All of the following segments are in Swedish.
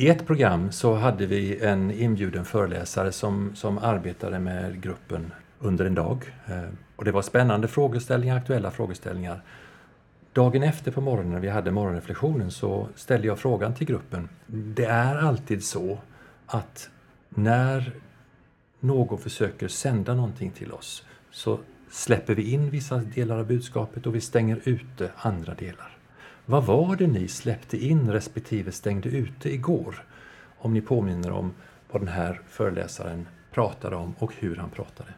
I ett program så hade vi en inbjuden föreläsare som, som arbetade med gruppen under en dag. Eh, och det var spännande frågeställningar, aktuella frågeställningar. Dagen efter på morgonen när vi hade morgonreflektionen så ställde jag frågan till gruppen. Det är alltid så att när någon försöker sända någonting till oss så släpper vi in vissa delar av budskapet och vi stänger ute andra delar. Vad var det ni släppte in respektive stängde ute igår? Om ni påminner om vad den här föreläsaren pratade om och hur han pratade.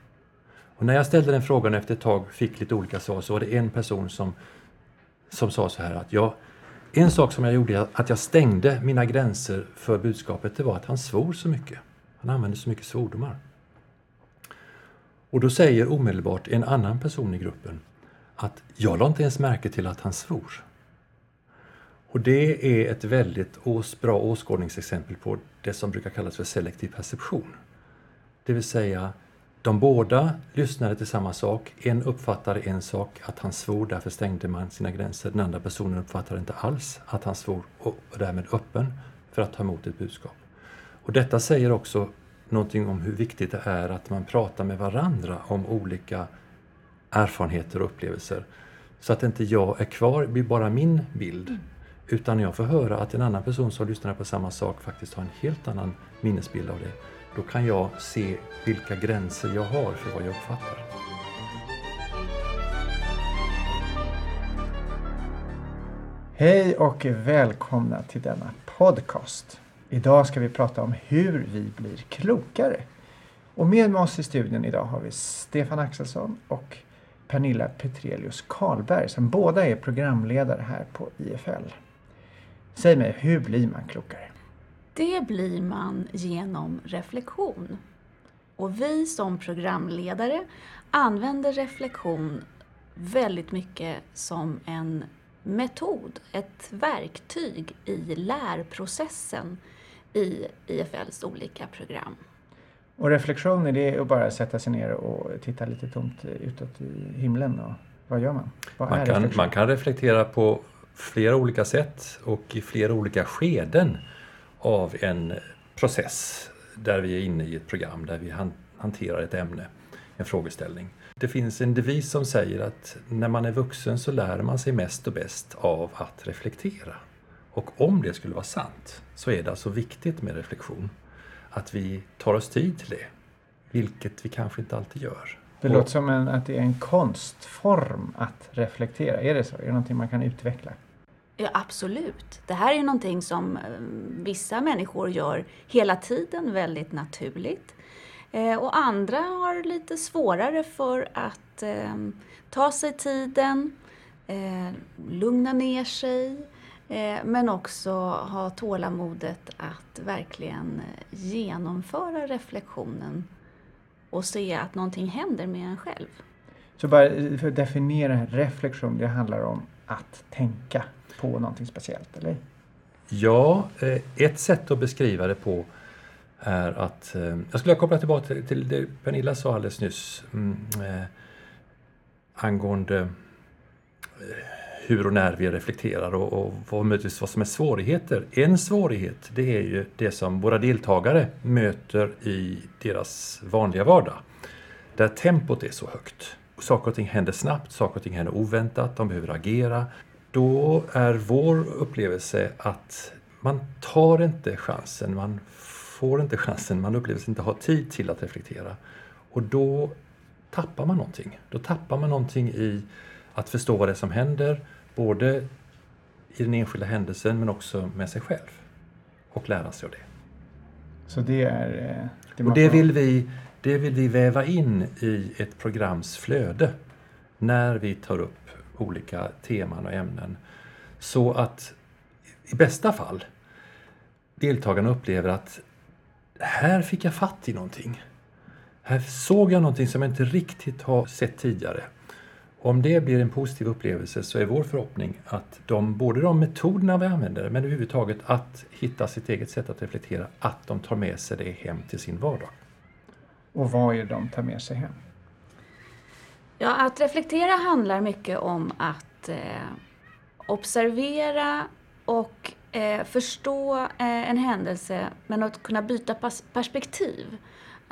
Och när jag ställde den frågan efter ett tag fick lite olika svar så var det en person som, som sa så här att jag, en sak som jag gjorde att jag stängde mina gränser för budskapet det var att han svor så mycket. Han använde så mycket svordomar. Och då säger omedelbart en annan person i gruppen att jag la inte ens märke till att han svor. Och det är ett väldigt bra åskådningsexempel på det som brukar kallas för selektiv perception. Det vill säga, de båda lyssnade till samma sak. En uppfattade en sak, att han svor, därför stängde man sina gränser. Den andra personen uppfattade inte alls att han svor och var därmed öppen för att ta emot ett budskap. Och detta säger också någonting om hur viktigt det är att man pratar med varandra om olika erfarenheter och upplevelser. Så att inte jag är kvar blir bara min bild utan Utan jag får höra att en annan person som lyssnar på samma sak faktiskt har en helt annan minnesbild av det. Då kan jag se vilka gränser jag har för vad jag uppfattar. Hej och välkomna till denna podcast. Idag ska vi prata om hur vi blir klokare. Och med oss i studion idag har vi Stefan Axelsson och Pernilla Petrelius Karlberg som båda är programledare här på IFL. Säg mig, hur blir man klokare? Det blir man genom reflektion. Och vi som programledare använder reflektion väldigt mycket som en metod, ett verktyg i lärprocessen i IFLs olika program. Och reflektion, är det att bara sätta sig ner och titta lite tomt utåt i himlen? Och vad gör man? Vad man, kan, man kan reflektera på flera olika sätt och i flera olika skeden av en process där vi är inne i ett program där vi hanterar ett ämne, en frågeställning. Det finns en devis som säger att när man är vuxen så lär man sig mest och bäst av att reflektera. Och om det skulle vara sant så är det alltså viktigt med reflektion. Att vi tar oss tid till det, vilket vi kanske inte alltid gör. Det låter som en, att det är en konstform att reflektera. Är det så? Är det någonting man kan utveckla? Ja, absolut. Det här är någonting som eh, vissa människor gör hela tiden väldigt naturligt. Eh, och andra har lite svårare för att eh, ta sig tiden, eh, lugna ner sig, eh, men också ha tålamodet att verkligen eh, genomföra reflektionen och se att någonting händer med en själv. Så bara för att definiera reflektion, det handlar om att tänka på någonting speciellt, eller? Ja, eh, ett sätt att beskriva det på är att... Eh, jag skulle koppla tillbaka till det Pernilla sa alldeles nyss mm, eh, angående eh, hur och när vi reflekterar och, och vad, möjligtvis vad som är svårigheter. En svårighet det är ju det som våra deltagare möter i deras vanliga vardag. Där tempot är så högt. Saker och ting händer snabbt, saker och ting händer oväntat, de behöver agera. Då är vår upplevelse att man tar inte chansen, man får inte chansen, man upplever sig inte ha tid till att reflektera. Och då tappar man någonting. Då tappar man någonting i att förstå vad det är som händer, både i den enskilda händelsen men också med sig själv. Och lära sig av det. Så det är... Eh, det och det vill, vi, det vill vi väva in i ett programs flöde när vi tar upp olika teman och ämnen. Så att i bästa fall deltagarna upplever att här fick jag fatt i någonting. Här såg jag någonting som jag inte riktigt har sett tidigare. Om det blir en positiv upplevelse så är vår förhoppning att de, både de metoderna vi använder men överhuvudtaget att hitta sitt eget sätt att reflektera, att de tar med sig det hem till sin vardag. Och vad är det de tar med sig hem? Ja, att reflektera handlar mycket om att eh, observera och eh, förstå eh, en händelse men att kunna byta perspektiv.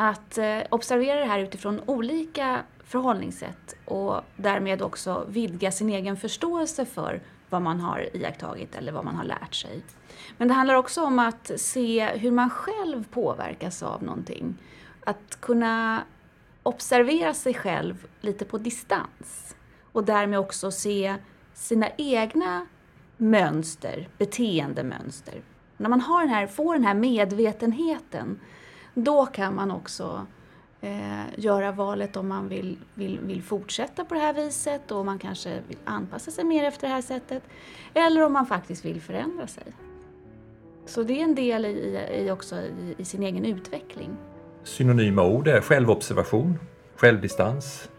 Att eh, observera det här utifrån olika förhållningssätt och därmed också vidga sin egen förståelse för vad man har iakttagit eller vad man har lärt sig. Men det handlar också om att se hur man själv påverkas av någonting. Att kunna observera sig själv lite på distans och därmed också se sina egna mönster, beteendemönster. När man har den här, får den här medvetenheten, då kan man också eh, göra valet om man vill, vill, vill fortsätta på det här viset och man kanske vill anpassa sig mer efter det här sättet. Eller om man faktiskt vill förändra sig. Så det är en del i, i också i, i, sin egen utveckling. Synonyma ord är självobservation, självdistans,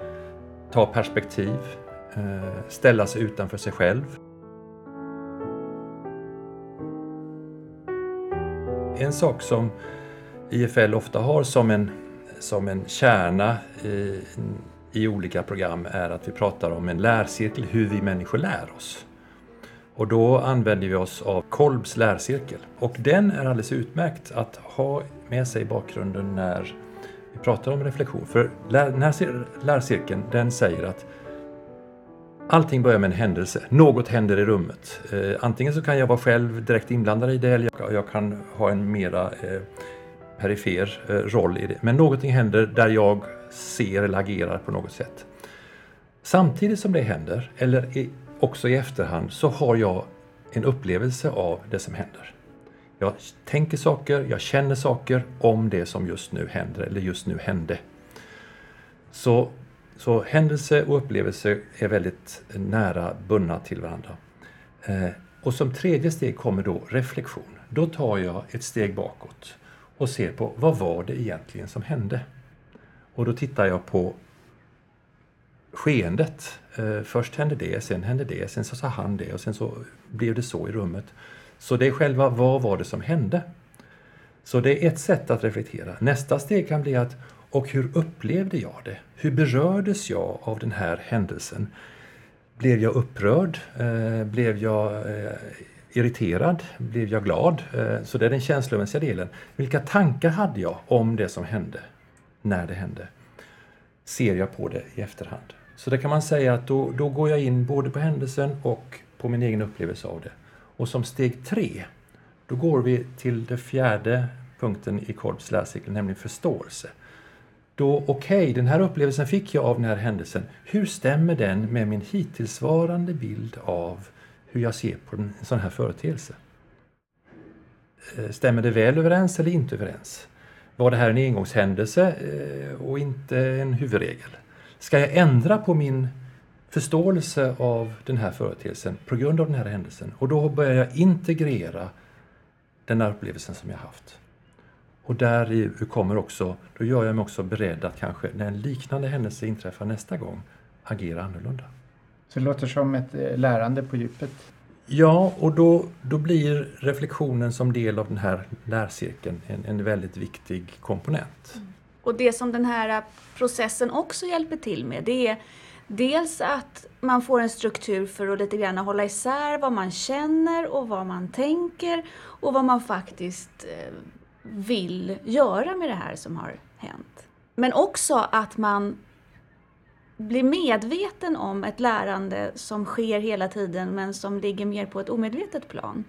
ta perspektiv, eh, ställa sig utanför sig själv. En sak som IFL ofta har som en som en kärna i, i olika program är att vi pratar om en lärcirkel, hur vi människor lär oss. Och då använder vi oss av Kolbs lärcirkel. Och den är alldeles utmärkt att ha med sig i bakgrunden när vi pratar om reflektion. För den här lärcirkeln den säger att allting börjar med en händelse. Något händer i rummet. Eh, antingen så kan jag vara själv direkt inblandad i det eller jag kan ha en mera eh, perifer eh, roll i det. Men någonting händer där jag ser eller agerar på något sätt. Samtidigt som det händer, eller också i efterhand, så har jag en upplevelse av det som händer. Jag tänker saker, jag känner saker om det som just nu händer eller just nu hände. Så, så händelse och upplevelse är väldigt nära bundna till varandra. Eh, och som tredje steg kommer då reflektion. Då tar jag ett steg bakåt och ser på vad var det egentligen som hände? Och då tittar jag på skeendet. Eh, först hände det, sen hände det, sen så sa han det och sen så blev det så i rummet. Så det är själva vad var det som hände? Så det är ett sätt att reflektera. Nästa steg kan bli att och hur upplevde jag det? Hur berördes jag av den här händelsen? Blev jag upprörd? Eh, blev jag eh, irriterad? Blev jag glad? Eh, så det är den känslomässiga delen. Vilka tankar hade jag om det som hände när det hände? Ser jag på det i efterhand? Så det kan man säga att då, då går jag in både på händelsen och på min egen upplevelse av det. Och som steg tre, då går vi till den fjärde punkten i Kolbs lärcirkel, nämligen förståelse. Då, okej, okay, den här upplevelsen fick jag av den här händelsen. Hur stämmer den med min hittillsvarande bild av hur jag ser på en sån här företeelse. Eh, stämmer det väl överens eller inte överens? Var det här en engångshändelse eh, och inte en huvudregel? Ska jag ändra på min förståelse av den här företeelsen på grund av den här händelsen? Och då börjar jag integrera den här upplevelsen som jag haft. Och där kommer också, då gör jag mig också beredd att kanske när en liknande händelse inträffar nästa gång agera annorlunda. Så det låter som ett eh, lärande på djupet. Ja, och då, då blir reflektionen som del av den här lärcirkeln en, en väldigt viktig komponent. Mm. Och det som den här processen också hjälper till med det är dels att man får en struktur för att lite grann hålla isär vad man känner och vad man tänker och vad man faktiskt eh, vill göra med det här som har hänt. Men också att man bli medveten om ett lärande som sker hela tiden men som ligger mer på ett omedvetet plan.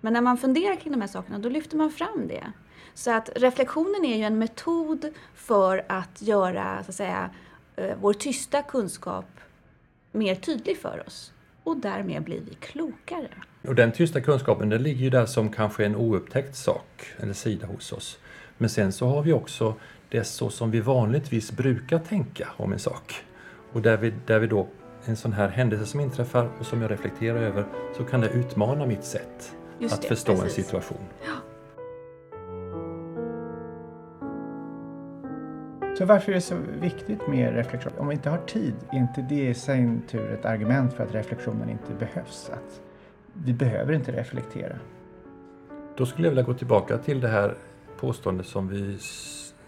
Men när man funderar kring de här sakerna då lyfter man fram det. Så att reflektionen är ju en metod för att göra så att säga, eh, vår tysta kunskap mer tydlig för oss. Och därmed blir vi klokare. Och den tysta kunskapen den ligger ju där som kanske en oupptäckt sak eller sida hos oss. Men sen så har vi också det så som vi vanligtvis brukar tänka om en sak. Och där vi, där vi då, en sån här händelse som inträffar och som jag reflekterar över, så kan det utmana mitt sätt Just att det, förstå precis. en situation. Ja. Så varför är det så viktigt med reflektion? Om vi inte har tid, är inte det i sin tur ett argument för att reflektionen inte behövs? Att vi behöver inte reflektera? Då skulle jag vilja gå tillbaka till det här påståendet som vi,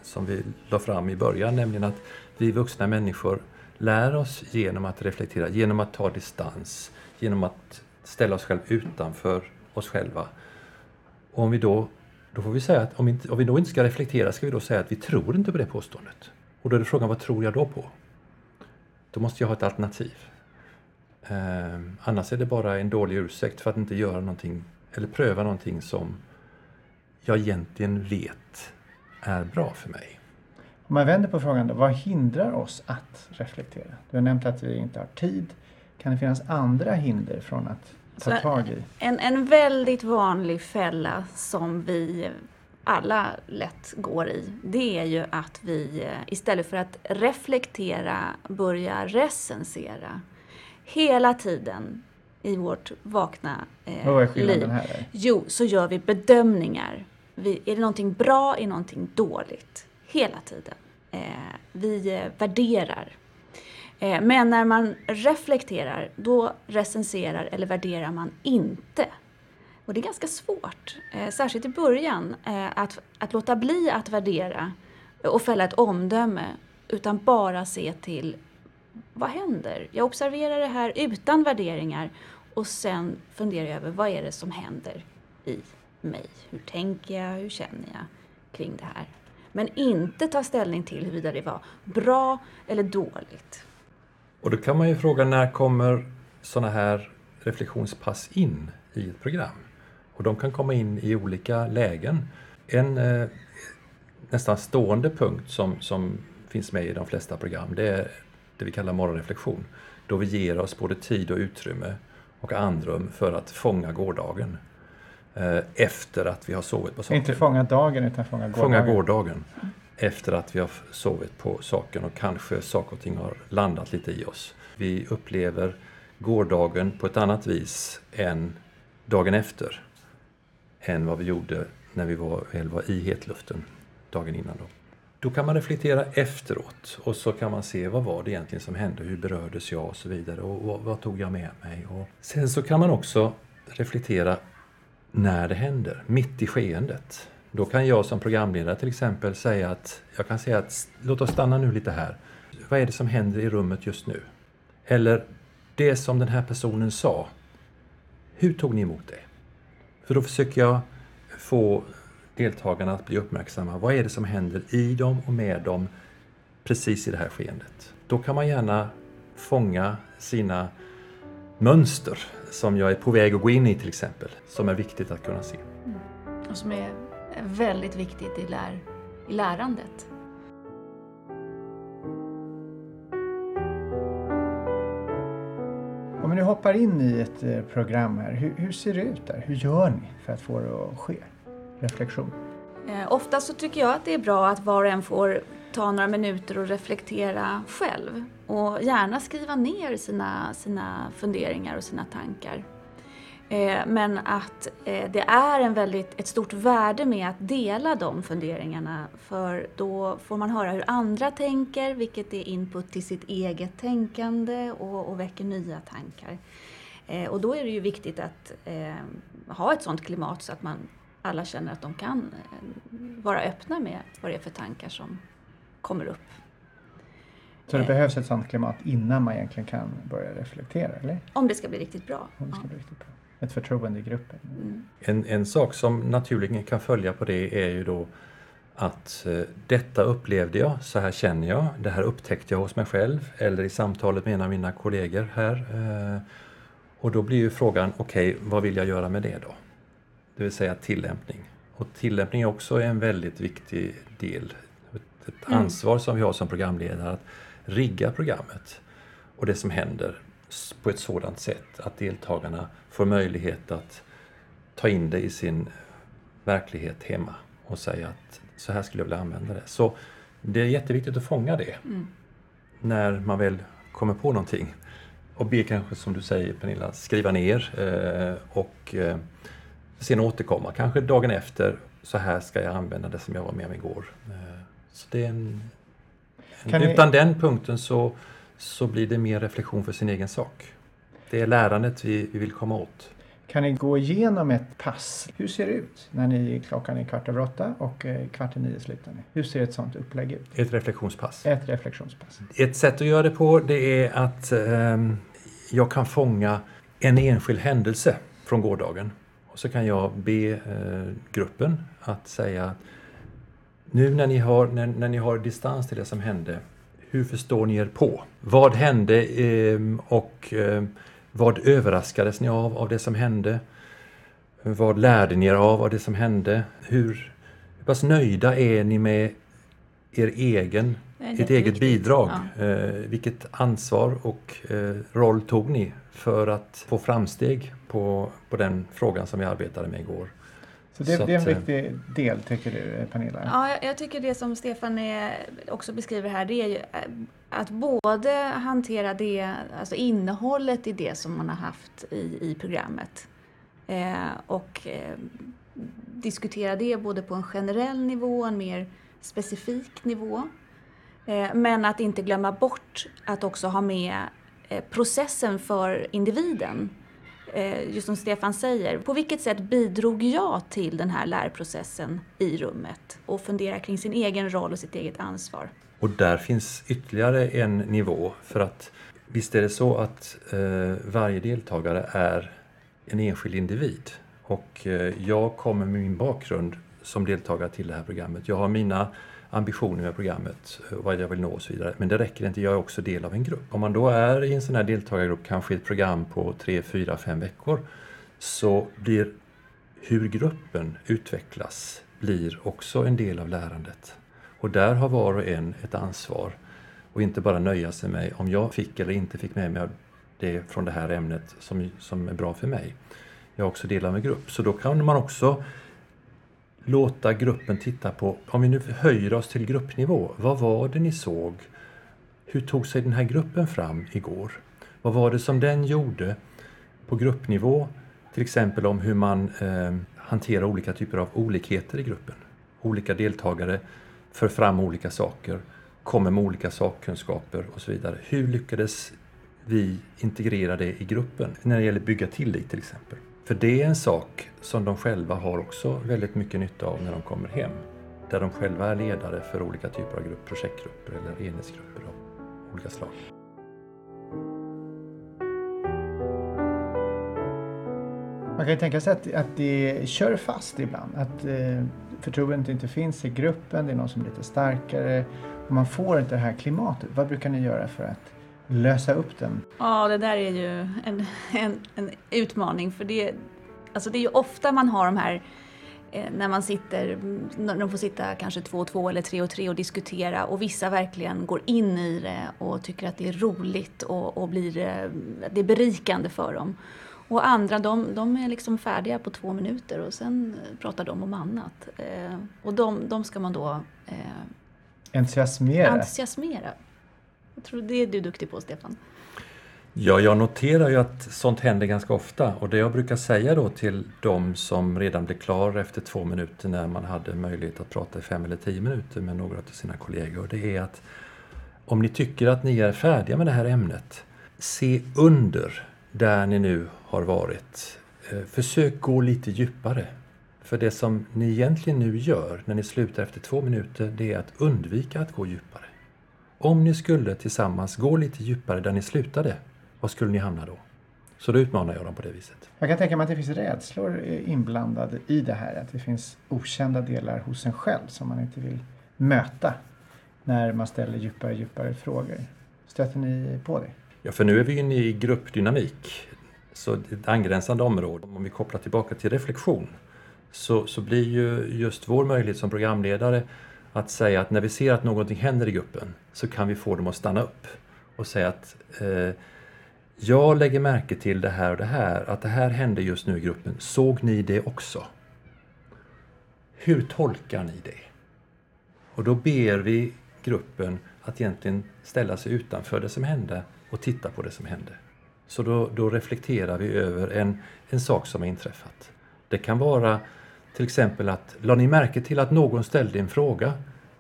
som vi la fram i början, nämligen att vi vuxna människor lär oss genom att reflektera, genom att ta distans, genom att ställa oss själva utanför oss själva. Och om vi då, då får vi säga att om, inte, om vi då inte ska reflektera ska vi då säga att vi tror inte på det påståendet. Och då är det frågan, vad tror jag då på? Då måste jag ha ett alternativ. Eh, annars är det bara en dålig ursäkt för att inte göra någonting eller pröva någonting som jag egentligen vet är bra för mig. Om man vänder på frågan då, vad hindrar oss att reflektera? Du har nämnt att vi inte har tid. Kan det finnas andra hinder från att ta Så tag i? En, en väldigt vanlig fälla som vi alla lätt går i, det är ju att vi eh, istället för att reflektera börjar recensera. Hela tiden i vårt vakna eh, Vad är liv. här? Jo, så gör vi bedömningar. Vi, är det någonting bra, är det någonting dåligt? Hela tiden. Eh, vi eh, värderar. Eh, men när man reflekterar, då recenserar eller värderar man inte. Och det är ganska svårt, eh, särskilt i början, eh, att, att låta bli att värdera och fälla ett omdöme, utan bara se till vad händer? Jag observerar det här utan värderingar och sen funderar jag över vad är det som händer i mig? Hur tänker jag? Hur känner jag kring det här? Men inte ta ställning till huruvida det var bra eller dåligt. Och då kan man ju fråga när kommer sådana här reflektionspass in i ett program? Och de kan komma in i olika lägen. En eh, nästan stående punkt som, som finns med i de flesta program det är det vi kallar morgonreflektion. Då vi ger oss både tid och utrymme och andrum för att fånga gårdagen. Eh, efter att vi har sovit på saken. Inte fånga dagen utan fånga gårdagen. Fånga gårdagen efter att vi har sovit på saken och kanske saker och ting har landat lite i oss. Vi upplever gårdagen på ett annat vis än dagen efter. Än vad vi gjorde när vi var, väl var i hetluften dagen innan. Då. då kan man reflektera efteråt och så kan man se vad var det egentligen som hände, hur berördes jag och så vidare och vad, vad tog jag med mig. Och sen så kan man också reflektera när det händer, mitt i skeendet. Då kan jag som programledare till exempel säga att jag kan säga att låt oss stanna nu lite här. Vad är det som händer i rummet just nu? Eller det som den här personen sa. Hur tog ni emot det? För då försöker jag få deltagarna att bli uppmärksamma. Vad är det som händer i dem och med dem precis i det här skeendet? Då kan man gärna fånga sina mönster som jag är på väg att gå in i till exempel, som är viktigt att kunna se. Och som är väldigt viktigt i, lär, i lärandet. Om vi nu hoppar in i ett eh, program här, hur, hur ser det ut där? Hur gör ni för att få det att ske? Reflektion. Eh, ofta så tycker jag att det är bra att var och en får ta några minuter och reflektera själv. Och gärna skriva ner sina, sina funderingar och sina tankar. Eh, men att eh, det är en väldigt, ett stort värde med att dela de funderingarna för då får man höra hur andra tänker vilket är input till sitt eget tänkande och, och väcker nya tankar. Eh, och då är det ju viktigt att eh, ha ett sådant klimat så att man alla känner att de kan eh, vara öppna med vad det är för tankar som kommer upp. Så det Eh. behövs ett sådant klimat innan man egentligen kan börja reflektera, eller? Om det ska bli riktigt bra. Om det ska Ja. bli riktigt bra. Ett förtroende i gruppen. Mm. En, en sak som naturligen kan följa på det är ju då att eh, detta upplevde jag, så här känner jag, det här upptäckte jag hos mig själv eller i samtalet med en av mina kollegor här. Eh, och då blir ju frågan, okej, vad vill jag göra med det då? Det vill säga tillämpning. Och tillämpning är också en väldigt viktig del, ett, Mm. ansvar som vi har som programledare att rigga programmet och det som händer på ett sådant sätt att deltagarna får möjlighet att ta in det i sin verklighet hemma och säga att så här skulle jag vilja använda det. Så det är jätteviktigt att fånga det Mm. när man väl kommer på någonting. Och be kanske, som du säger Pernilla, skriva ner eh, och eh, sen återkomma. Kanske dagen efter, så här ska jag använda det som jag var med om igår. Eh, så det är en, en, Kan ni- utan den punkten så, så blir det mer reflektion för sin egen sak. Det är lärandet vi, vi vill komma åt. Kan ni gå igenom ett pass? Hur ser det ut när ni klockan är kvart över åtta och eh, kvart i nio slutar ni? Hur ser ett sånt upplägg ut? Ett reflektionspass. Ett reflektionspass. Ett sätt att göra det på det är att ehm, jag kan fånga en enskild händelse från gårdagen Och så kan jag be eh, gruppen att säga nu när ni, har, när, när ni har distans till det som hände, hur förstår ni er på? Vad hände eh, och eh, vad överraskades ni av, av det som hände? Vad lärde ni er av, av det som hände? Hur, hur pass nöjda är ni med er egen, ert eget bidrag? Ja. Eh, vilket ansvar och eh, roll tog ni för att få framsteg på, på den frågan som vi arbetade med igår? Så det, så det är en att, eh, viktig del tycker du Pernilla? Ja, jag tycker det som Stefan är, också beskriver här det är ju eh, att både hantera det, alltså innehållet i det som man har haft i, i programmet eh, och eh, diskutera det både på en generell nivå och en mer specifik nivå. Eh, men att inte glömma bort att också ha med eh, processen för individen Eh, just som Stefan säger, på vilket sätt bidrog jag till den här lärprocessen i rummet? Och fundera kring sin egen roll och sitt eget ansvar. Och där finns ytterligare en nivå för att visst är det så att eh, varje deltagare är en enskild individ och eh, jag kommer med min bakgrund som deltagare till det här programmet. Jag har mina ambitioner med programmet, eh, vad jag vill nå och så vidare. Men det räcker inte, jag är också del av en grupp. Om man då är i en sån här deltagargrupp, kanske ett program på tre, fyra, fem veckor, så blir hur gruppen utvecklas blir också en del av lärandet. Och där har var och en ett ansvar och inte bara nöja sig med om jag fick eller inte fick med mig det från det här ämnet som, som är bra för mig. Jag är också del av en grupp, så då kan man också låta gruppen titta på, om vi nu höjer oss till gruppnivå, vad var det ni såg? Hur tog sig den här gruppen fram igår? Vad var det som den gjorde på gruppnivå? Till exempel om hur man eh, hanterar olika typer av olikheter i gruppen. Olika deltagare för fram olika saker, kommer med olika sakkunskaper och så vidare. Hur lyckades vi integrera det i gruppen när det gäller att bygga tillit till exempel? För det är en sak som de själva har också väldigt mycket nytta av när de kommer hem. Där de själva är ledare för olika typer av grupp, projektgrupper eller enhetsgrupper av olika slag. Man kan ju tänka sig att, att det kör fast ibland. Att eh, förtroendet inte finns i gruppen, det är någon som är lite starkare och man får inte det här klimatet. Vad brukar ni göra för att lösa upp den? Ja, det där är ju en, en, en utmaning för det, alltså det är ju ofta man har de här eh, när man sitter, när de får sitta kanske två och två eller tre och tre och diskutera och vissa verkligen går in i det och tycker att det är roligt och, och blir, eh, det är berikande för dem. Och andra de, de är liksom färdiga på två minuter och sen pratar de om annat. Eh, och de, de ska man då eh, entusiasmera. entusiasmera. Jag tror det är du duktig på, Stefan. Ja, jag noterar ju att sånt händer ganska ofta och det jag brukar säga då till de som redan blev klar efter två minuter när man hade möjlighet att prata i fem eller tio minuter med några av sina kollegor, det är att om ni tycker att ni är färdiga med det här ämnet, se under där ni nu har varit. Eh, försök gå lite djupare. För det som ni egentligen nu gör när ni slutar efter två minuter, det är att undvika att gå djupare. Om ni skulle tillsammans gå lite djupare där ni slutade, var skulle ni hamna då? Så då utmanar jag dem på det viset. Jag kan tänka mig att det finns rädslor inblandade i det här. Att det finns okända delar hos en själv som man inte vill möta när man ställer djupare och djupare frågor. Stöter ni på det? Ja, för nu är vi inne i gruppdynamik. Så ett angränsande område. Om vi kopplar tillbaka till reflektion så, så blir ju just vår möjlighet som programledare att säga att när vi ser att någonting händer i gruppen så kan vi få dem att stanna upp och säga att eh, jag lägger märke till det här och det här, att det här hände just nu i gruppen. Såg ni det också? Hur tolkar ni det? Och då ber vi gruppen att egentligen ställa sig utanför det som hände och titta på det som hände. Så då, då reflekterar vi över en, en sak som har inträffat. Det kan vara till exempel att, la ni märke till att någon ställde en fråga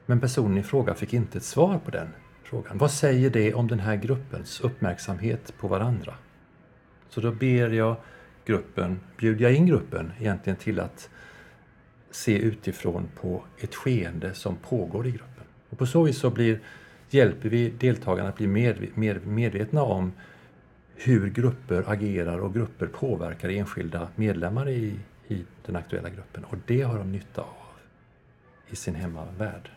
men personen i fråga fick inte ett svar på den frågan. Vad säger det om den här gruppens uppmärksamhet på varandra? Så då ber jag gruppen, bjuder jag in gruppen egentligen till att se utifrån på ett skeende som pågår i gruppen. Och på så vis så blir, hjälper vi deltagarna att bli med, mer medvetna om hur grupper agerar och grupper påverkar enskilda medlemmar i, i den aktuella gruppen. Och det har de nytta av i sin hemmavärld.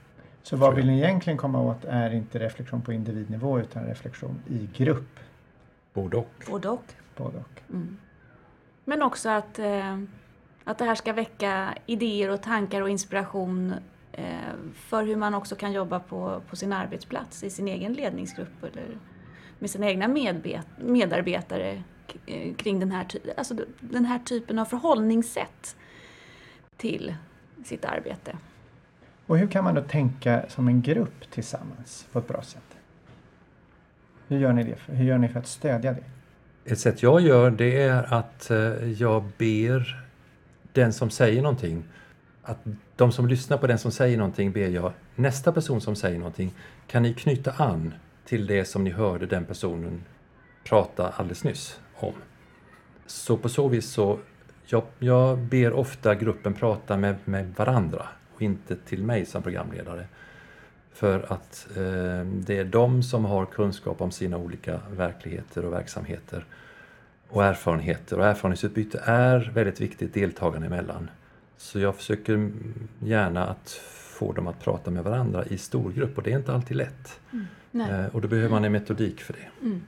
Så vad vill ni egentligen komma åt är inte reflektion på individnivå utan reflektion i grupp? Både och. Både och. Både och. Mm. Men också att, eh, att det här ska väcka idéer och tankar och inspiration eh, för hur man också kan jobba på, på sin arbetsplats, i sin egen ledningsgrupp eller med sina egna medarbetare kring den här, alltså den här typen av förhållningssätt till sitt arbete. Och hur kan man då tänka som en grupp tillsammans på ett bra sätt? Hur gör ni det? För, hur gör ni för att stödja det? Ett sätt jag gör det är att eh, jag ber den som säger någonting, att de som lyssnar på den som säger någonting ber jag, nästa person som säger någonting, kan ni knyta an till det som ni hörde den personen prata alldeles nyss om? Så på så vis så, jag, jag ber ofta gruppen prata med, med varandra och inte till mig som programledare. För att eh, det är de som har kunskap om sina olika verkligheter och verksamheter och erfarenheter. Och erfarenhetsutbyte är väldigt viktigt deltagarna emellan. Så jag försöker gärna att få dem att prata med varandra i storgrupp och det är inte alltid lätt. Nej. Eh, och då behöver man en metodik för det. Mm.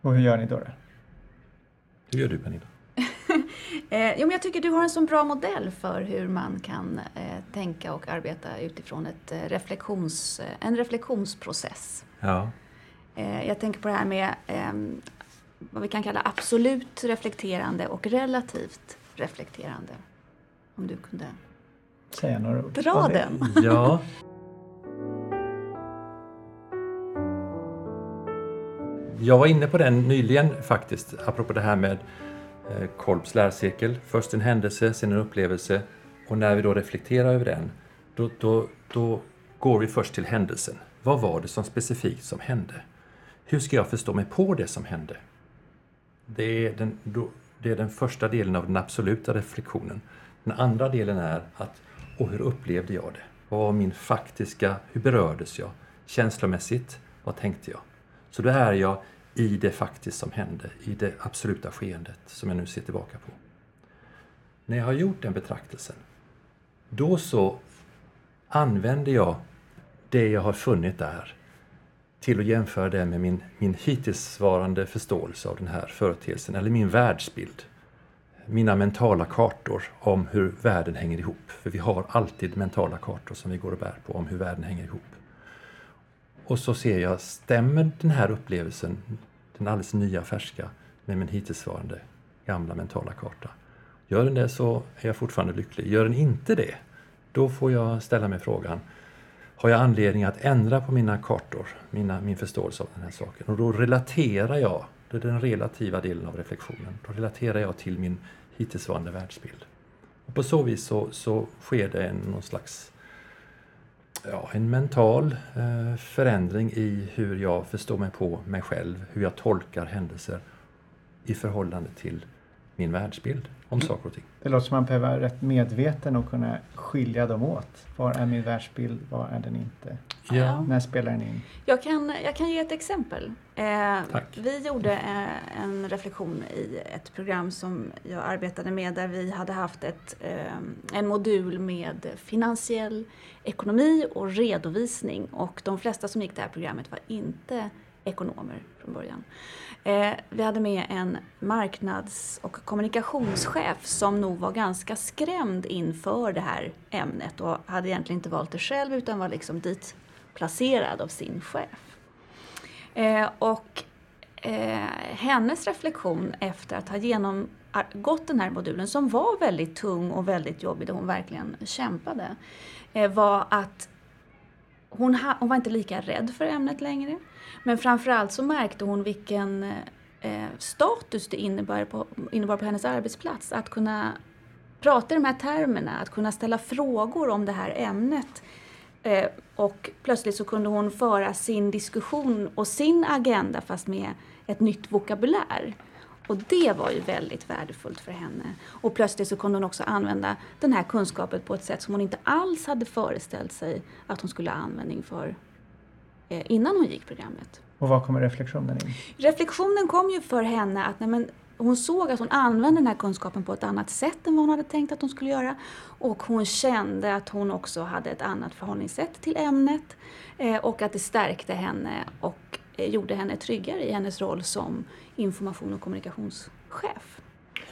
Och hur gör ni då? då? Hur gör du Pernilla? Eh, jo, men jag tycker du har en så bra modell för hur man kan eh, tänka och arbeta utifrån ett, eh, reflektions, eh, en reflektionsprocess. Ja. Eh, jag tänker på det här med ehm, vad vi kan kalla absolut reflekterande och relativt reflekterande. Om du kunde Säga några ord. dra den. ja. Jag var inne på den nyligen faktiskt, apropå det här med eh, Kolbs lärcirkel. Först en händelse, sen en upplevelse och när vi då reflekterar över den, då, då, då går vi först till händelsen. Vad var det som specifikt som hände? Hur ska jag förstå mig på det som hände? Det är den, då, det är den första delen av den absoluta reflektionen. Den andra delen är att, och hur upplevde jag det? Vad var min faktiska, hur berördes jag? Känslomässigt, vad tänkte jag? Så då är jag i det faktiskt som hände, i det absoluta skeendet som jag nu ser tillbaka på. När jag har gjort den betraktelsen, då så använder jag det jag har funnit där till att jämföra det med min, min hittillsvarande förståelse av den här företeelsen, eller min världsbild. Mina mentala kartor om hur världen hänger ihop. För vi har alltid mentala kartor som vi går och bär på om hur världen hänger ihop. Och så ser jag, stämmer den här upplevelsen, den alldeles nya färska, med min hittillsvarande gamla mentala karta? Gör den det så är jag fortfarande lycklig. Gör den inte det, då får jag ställa mig frågan, har jag anledning att ändra på mina kartor, mina, min förståelse av den här saken? Och då relaterar jag, det är den relativa delen av reflektionen, då relaterar jag till min hittillsvarande världsbild. Och på så vis så, så sker det en, någon slags ja, en mental eh, förändring i hur jag förstår mig på mig själv, hur jag tolkar händelser i förhållande till min världsbild om saker och ting. Det låter som man behöver vara rätt medveten och kunna skilja dem åt. Var är min världsbild? Var är den inte? Ja. När spelar den in? Jag kan, jag kan ge ett exempel. Eh, vi gjorde eh, en reflektion i ett program som jag arbetade med där vi hade haft ett, eh, en modul med finansiell ekonomi och redovisning och de flesta som gick det här programmet var inte ekonomer från början. Eh, vi hade med en marknads och kommunikationschef som nog var ganska skrämd inför det här ämnet och hade egentligen inte valt det själv utan var liksom dit placerad av sin chef. Eh, och eh, hennes reflektion efter att ha genomgått den här modulen som var väldigt tung och väldigt jobbig, där hon verkligen kämpade, eh, var att hon, ha, hon var inte lika rädd för ämnet längre. Men framförallt så märkte hon vilken eh, status det innebar på, innebar på hennes arbetsplats. Att kunna prata i de här termerna, att kunna ställa frågor om det här ämnet. Eh, och plötsligt så kunde hon föra sin diskussion och sin agenda fast med ett nytt vokabulär. Och det var ju väldigt värdefullt för henne. Och plötsligt så kunde hon också använda den här kunskapen på ett sätt som hon inte alls hade föreställt sig att hon skulle ha användning för innan hon gick programmet. Och var kommer reflektionen in? Reflektionen kom ju för henne att nej men, hon såg att hon använde den här kunskapen på ett annat sätt än vad hon hade tänkt att hon skulle göra. Och hon kände att hon också hade ett annat förhållningssätt till ämnet eh, och att det stärkte henne och eh, gjorde henne tryggare i hennes roll som information och kommunikationschef.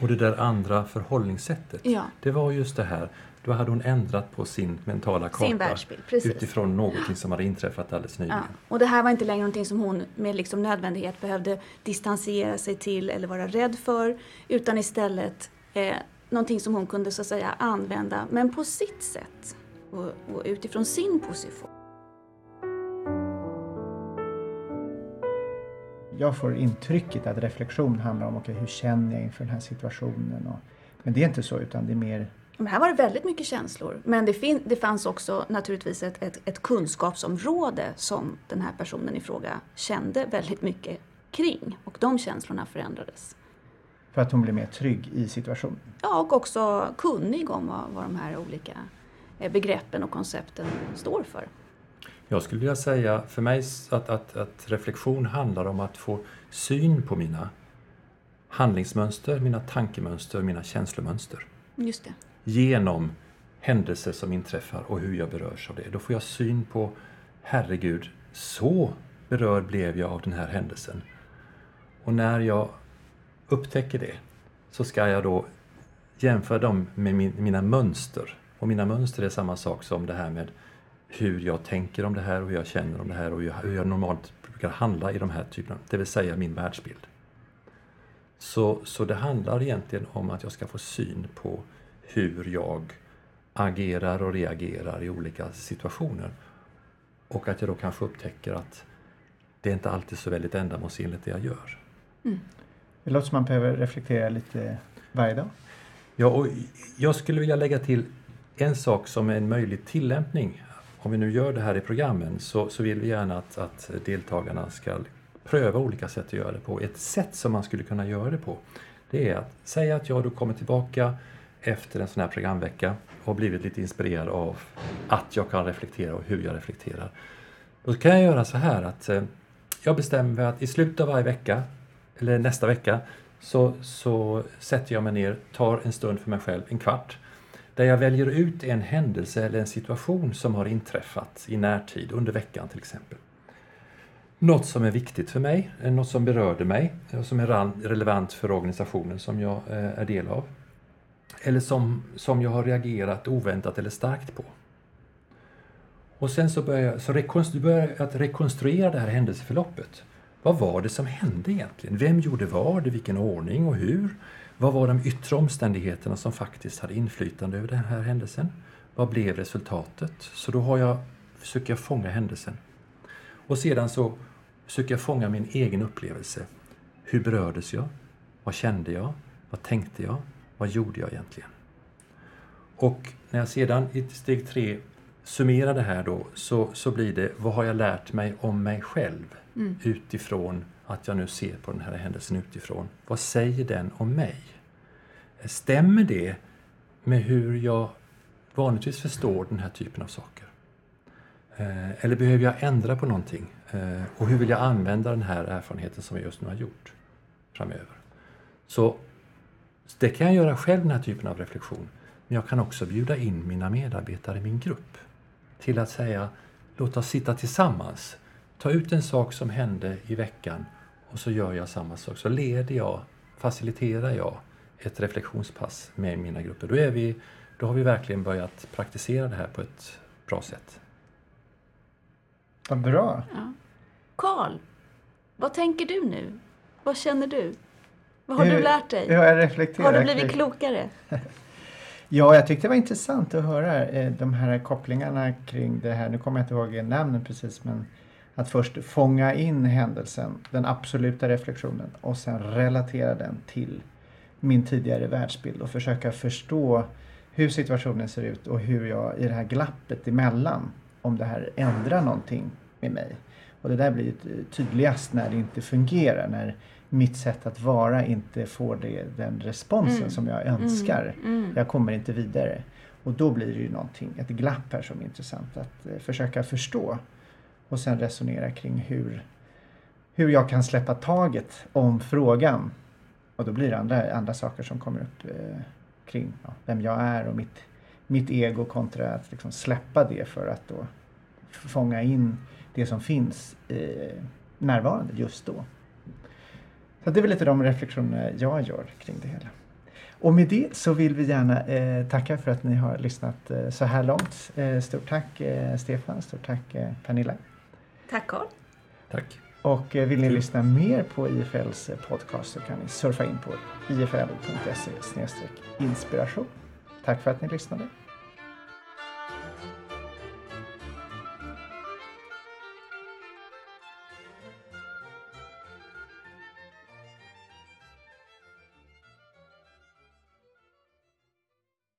Och det där andra förhållningssättet, Ja. det var just det här, då hade hon ändrat på sin mentala karta Sin världsbild, precis. utifrån någonting som hade inträffat alldeles nyligen. Ja. Och det här var inte längre någonting som hon med liksom nödvändighet behövde distansera sig till eller vara rädd för, utan istället eh, någonting som hon kunde så att säga använda, men på sitt sätt och, och utifrån sin position. Jag får intrycket att reflektion handlar om okay, hur känner jag inför den här situationen. Och, men det är inte så utan det är mer Men här var det väldigt mycket känslor, men det, fin- det fanns också naturligtvis ett, ett, ett kunskapsområde som den här personen i fråga kände väldigt mycket kring och de känslorna förändrades. för att hon blir mer trygg i situationen. Ja, och också kunnig om vad, vad de här olika eh, begreppen och koncepten står för. Jag skulle vilja säga för mig att, att, att reflektion handlar om att få syn på mina handlingsmönster, mina tankemönster, mina känslomönster. Just det. Genom händelser som inträffar och hur jag berörs av det. Då får jag syn på, herregud, så berörd blev jag av den här händelsen. Och när jag upptäcker det så ska jag då jämföra dem med min, mina mönster. Och mina mönster är samma sak som det här med hur jag tänker om det här och hur jag känner om det här och hur jag, normalt brukar handla i de här typerna, det vill säga min världsbild. Så, så det handlar egentligen om att jag ska få syn på hur jag agerar och reagerar i olika situationer. Och att jag då kanske upptäcker att det är inte alltid så väldigt ändamålsenligt det jag gör. Det låter som man behöver reflektera lite varje dag. Ja, och jag skulle vilja lägga till en sak som är en möjlig tillämpning. Om vi nu gör det här i programmen så, så vill vi gärna att, att deltagarna ska pröva olika sätt att göra det på. Ett sätt som man skulle kunna göra det på det är att säga att jag då kommer tillbaka efter en sån här programvecka och blivit lite inspirerad av att jag kan reflektera och hur jag reflekterar. Då kan jag göra så här att eh, jag bestämmer mig att i slutet av varje vecka, eller nästa vecka, så, så sätter jag mig ner, tar en stund för mig själv, en kvart, där jag väljer ut en händelse eller en situation som har inträffat i närtid, under veckan till exempel. Något som är viktigt för mig, eh, något som berörde mig, och som är relevant för organisationen som jag eh, är del av. Eller som, som jag har reagerat oväntat eller starkt på. Och sen så börjar jag, så rekonstru- börjar jag att rekonstruera det här händelseförloppet. Vad var det som hände egentligen? Vem gjorde vad, i vilken ordning och hur? Vad var de yttre omständigheterna som faktiskt hade inflytande över den här händelsen? Vad blev resultatet? Så då har jag, försöker jag fånga händelsen. Och sedan så försöker jag fånga min egen upplevelse. Hur berördes jag? Vad kände jag? Vad tänkte jag? Vad gjorde jag egentligen? Och när jag sedan i steg tre summerar det här då så, så blir det vad har jag lärt mig om mig själv utifrån att jag nu ser på den här händelsen utifrån. Vad säger den om mig? Stämmer det med hur jag vanligtvis förstår den här typen av saker? Eh, eller behöver jag ändra på någonting? Eh, och hur vill jag använda den här erfarenheten som jag just nu har gjort framöver? Så det kan jag göra själv, den här typen av reflektion. Men jag kan också bjuda in mina medarbetare i min grupp till att säga låt oss sitta tillsammans. Ta ut en sak som hände i veckan och så gör jag samma sak. Så leder jag, faciliterar jag ett reflektionspass med mina grupper. Då, är vi, då har vi verkligen börjat praktisera det här på ett bra sätt. Vad bra! Ja. Karl, vad tänker du nu? Vad känner du? Vad har Hur- du lärt dig? Hur har jag reflekterat? Har du blivit klokare? Ja, jag tyckte det var intressant att höra eh, de här kopplingarna kring det här. Nu kommer jag inte ihåg namnen precis, men att först fånga in händelsen, den absoluta reflektionen och sen relatera den till min tidigare världsbild och försöka förstå hur situationen ser ut och hur jag i det här glappet emellan, om det här ändrar någonting med mig. Och det där blir tydligast när det inte fungerar, när mitt sätt att vara inte får det, den responsen Mm. som jag önskar. Mm. Jag kommer inte vidare. Och då blir det ju någonting, ett glapp här som är intressant att eh, försöka förstå. Och sen resonera kring hur, hur jag kan släppa taget om frågan. Och då blir det andra, andra saker som kommer upp eh, kring ja, vem jag är och mitt, mitt ego kontra att liksom släppa det för att då fånga in det som finns eh, närvarande just då. Så det är väl lite de reflektioner jag gör kring det hela. Och med det så vill vi gärna eh, tacka för att ni har lyssnat eh, så här långt. Eh, stort tack eh, Stefan, stort tack eh, Pernilla. Tack Carl. Tack. Och eh, vill ni lyssna mer på IFLs podcast så kan ni surfa in på ifl.se inspiration. Tack för att ni lyssnade.